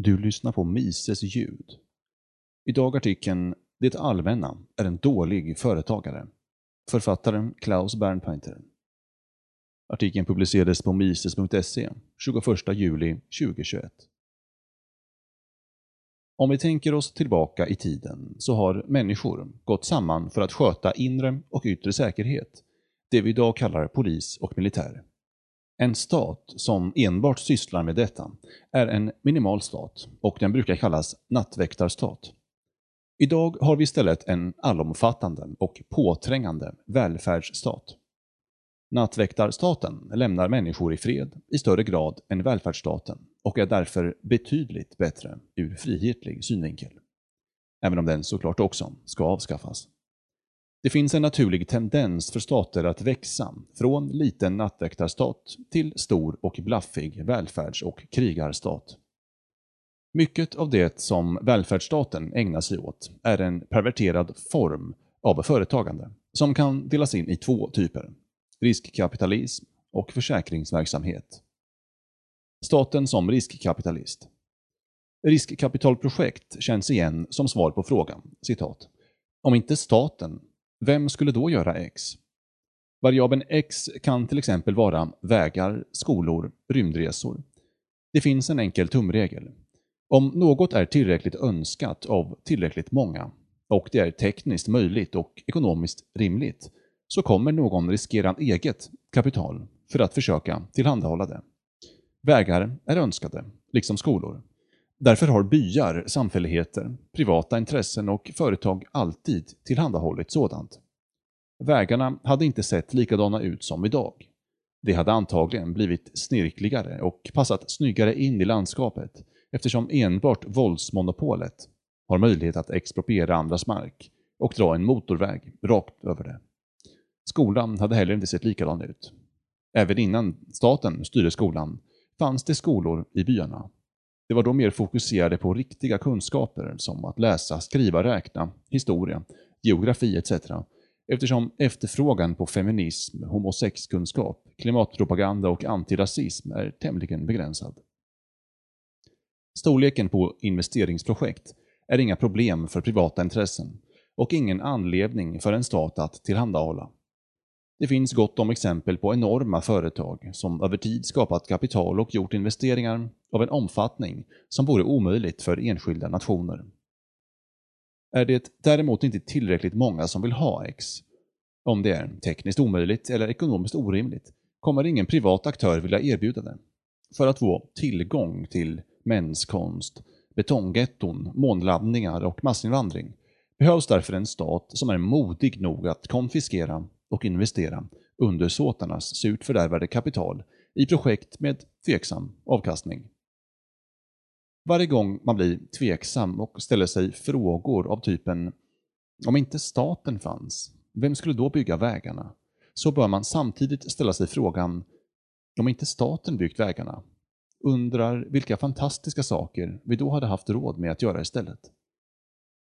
Du lyssnar på Mises ljud. Idag artikeln Det allmänna är en dålig företagare. Författaren Klaus Bernpainter. Artikeln publicerades på mises.se 21 juli 2021. Om vi tänker oss tillbaka i tiden så har människor gått samman för att sköta inre och yttre säkerhet, det vi idag kallar polis och militär. En stat som enbart sysslar med detta är en minimal stat och den brukar kallas nattväktarstat. Idag har vi istället en allomfattande och påträngande välfärdsstat. Nattväktarstaten lämnar människor i fred i större grad än välfärdsstaten och är därför betydligt bättre ur frihetlig synvinkel. Även om den såklart också ska avskaffas. Det finns en naturlig tendens för stater att växa från liten nattväktarstat till stor och blaffig välfärds och krigarstat. Mycket av det som välfärdsstaten ägnar sig åt är en perverterad form av företagande som kan delas in i två typer. Riskkapitalism och försäkringsverksamhet. Staten som riskkapitalist. Riskkapitalprojekt känns igen som svar på frågan, citat. Om inte staten vem skulle då göra X? Variabeln X kan till exempel vara vägar, skolor, rymdresor. Det finns en enkel tumregel. Om något är tillräckligt önskat av tillräckligt många och det är tekniskt möjligt och ekonomiskt rimligt så kommer någon riskera eget kapital för att försöka tillhandahålla det. Vägar är önskade, liksom skolor. Därför har byar, samfälligheter, privata intressen och företag alltid tillhandahållit sådant. Vägarna hade inte sett likadana ut som idag. De hade antagligen blivit snirkligare och passat snyggare in i landskapet eftersom enbart våldsmonopolet har möjlighet att expropriera andras mark och dra en motorväg rakt över det. Skolan hade heller inte sett likadan ut. Även innan staten styrde skolan fanns det skolor i byarna det var då mer fokuserade på riktiga kunskaper som att läsa, skriva, räkna, historia, geografi etc. Eftersom efterfrågan på feminism, homosexkunskap, klimatpropaganda och antirasism är tämligen begränsad. Storleken på investeringsprojekt är inga problem för privata intressen och ingen anledning för en stat att tillhandahålla. Det finns gott om exempel på enorma företag som över tid skapat kapital och gjort investeringar av en omfattning som vore omöjligt för enskilda nationer. Är det däremot inte tillräckligt många som vill ha X, om det är tekniskt omöjligt eller ekonomiskt orimligt, kommer ingen privat aktör vilja erbjuda det. För att få tillgång till menskonst, betonggetton, månlandningar och massinvandring behövs därför en stat som är modig nog att konfiskera och investera undersåtarnas surt fördärvade kapital i projekt med tveksam avkastning. Varje gång man blir tveksam och ställer sig frågor av typen om inte staten fanns, vem skulle då bygga vägarna? Så bör man samtidigt ställa sig frågan om inte staten byggt vägarna, undrar vilka fantastiska saker vi då hade haft råd med att göra istället.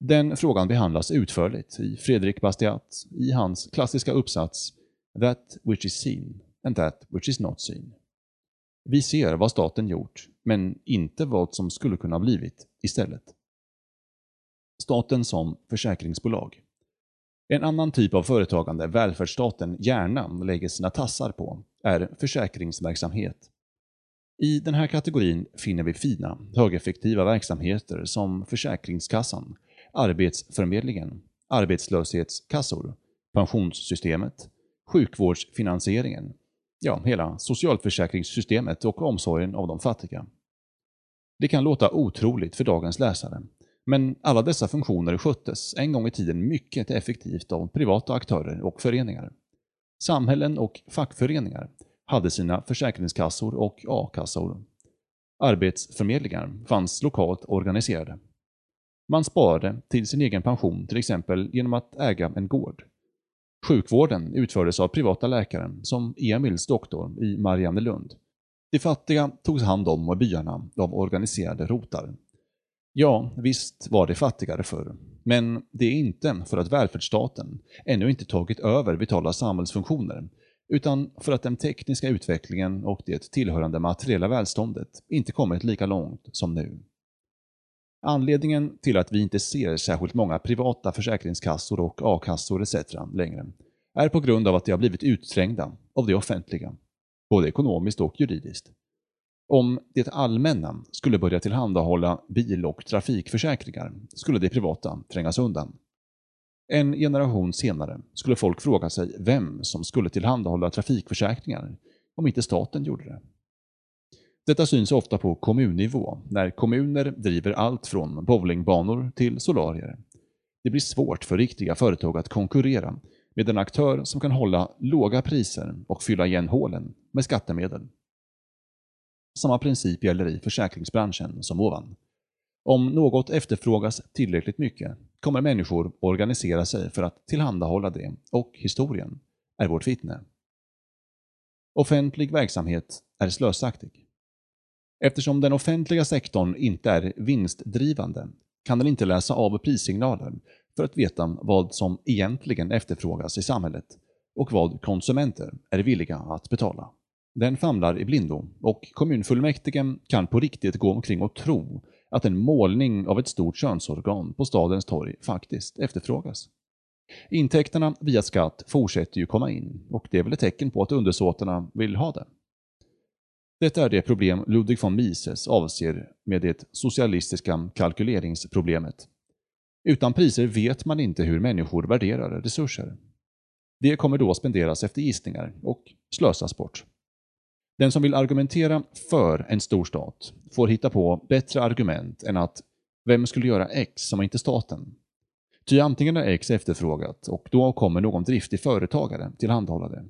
Den frågan behandlas utförligt i Fredrik Bastiat i hans klassiska uppsats “That which is seen and that which is not seen”. Vi ser vad staten gjort, men inte vad som skulle kunna blivit istället. Staten som försäkringsbolag. En annan typ av företagande välfärdsstaten gärna lägger sina tassar på är försäkringsverksamhet. I den här kategorin finner vi fina, högeffektiva verksamheter som Försäkringskassan, Arbetsförmedlingen, arbetslöshetskassor, pensionssystemet, sjukvårdsfinansieringen, ja, hela socialförsäkringssystemet och omsorgen av de fattiga. Det kan låta otroligt för dagens läsare, men alla dessa funktioner sköttes en gång i tiden mycket effektivt av privata aktörer och föreningar. Samhällen och fackföreningar hade sina försäkringskassor och a-kassor. Arbetsförmedlingar fanns lokalt organiserade. Man sparade till sin egen pension till exempel genom att äga en gård. Sjukvården utfördes av privata läkare, som Emils doktor i Mariannelund. De fattiga togs hand om av byarna av organiserade rotar. Ja, visst var det fattigare förr, men det är inte för att välfärdsstaten ännu inte tagit över vitala samhällsfunktioner, utan för att den tekniska utvecklingen och det tillhörande materiella välståndet inte kommit lika långt som nu. Anledningen till att vi inte ser särskilt många privata försäkringskassor och a-kassor etc. längre är på grund av att de har blivit utträngda av det offentliga, både ekonomiskt och juridiskt. Om det allmänna skulle börja tillhandahålla bil och trafikförsäkringar skulle det privata trängas undan. En generation senare skulle folk fråga sig vem som skulle tillhandahålla trafikförsäkringar om inte staten gjorde det. Detta syns ofta på kommunnivå, när kommuner driver allt från bowlingbanor till solarier. Det blir svårt för riktiga företag att konkurrera med en aktör som kan hålla låga priser och fylla igen hålen med skattemedel. Samma princip gäller i försäkringsbranschen som ovan. Om något efterfrågas tillräckligt mycket kommer människor organisera sig för att tillhandahålla det och historien är vårt vittne. Offentlig verksamhet är slösaktig. Eftersom den offentliga sektorn inte är vinstdrivande kan den inte läsa av prissignaler för att veta vad som egentligen efterfrågas i samhället och vad konsumenter är villiga att betala. Den famlar i blindo och kommunfullmäktige kan på riktigt gå omkring och tro att en målning av ett stort könsorgan på stadens torg faktiskt efterfrågas. Intäkterna via skatt fortsätter ju komma in och det är väl ett tecken på att undersåtarna vill ha det. Detta är det problem Ludwig von Mises avser med det socialistiska kalkyleringsproblemet. Utan priser vet man inte hur människor värderar resurser. Det kommer då spenderas efter gissningar och slösas bort. Den som vill argumentera för en stor stat får hitta på bättre argument än att vem skulle göra X som inte staten? Ty antingen är X efterfrågat och då kommer någon driftig företagare tillhandahålla det.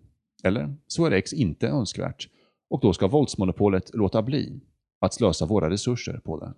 Eller så är X inte önskvärt och då ska våldsmonopolet låta bli att slösa våra resurser på det.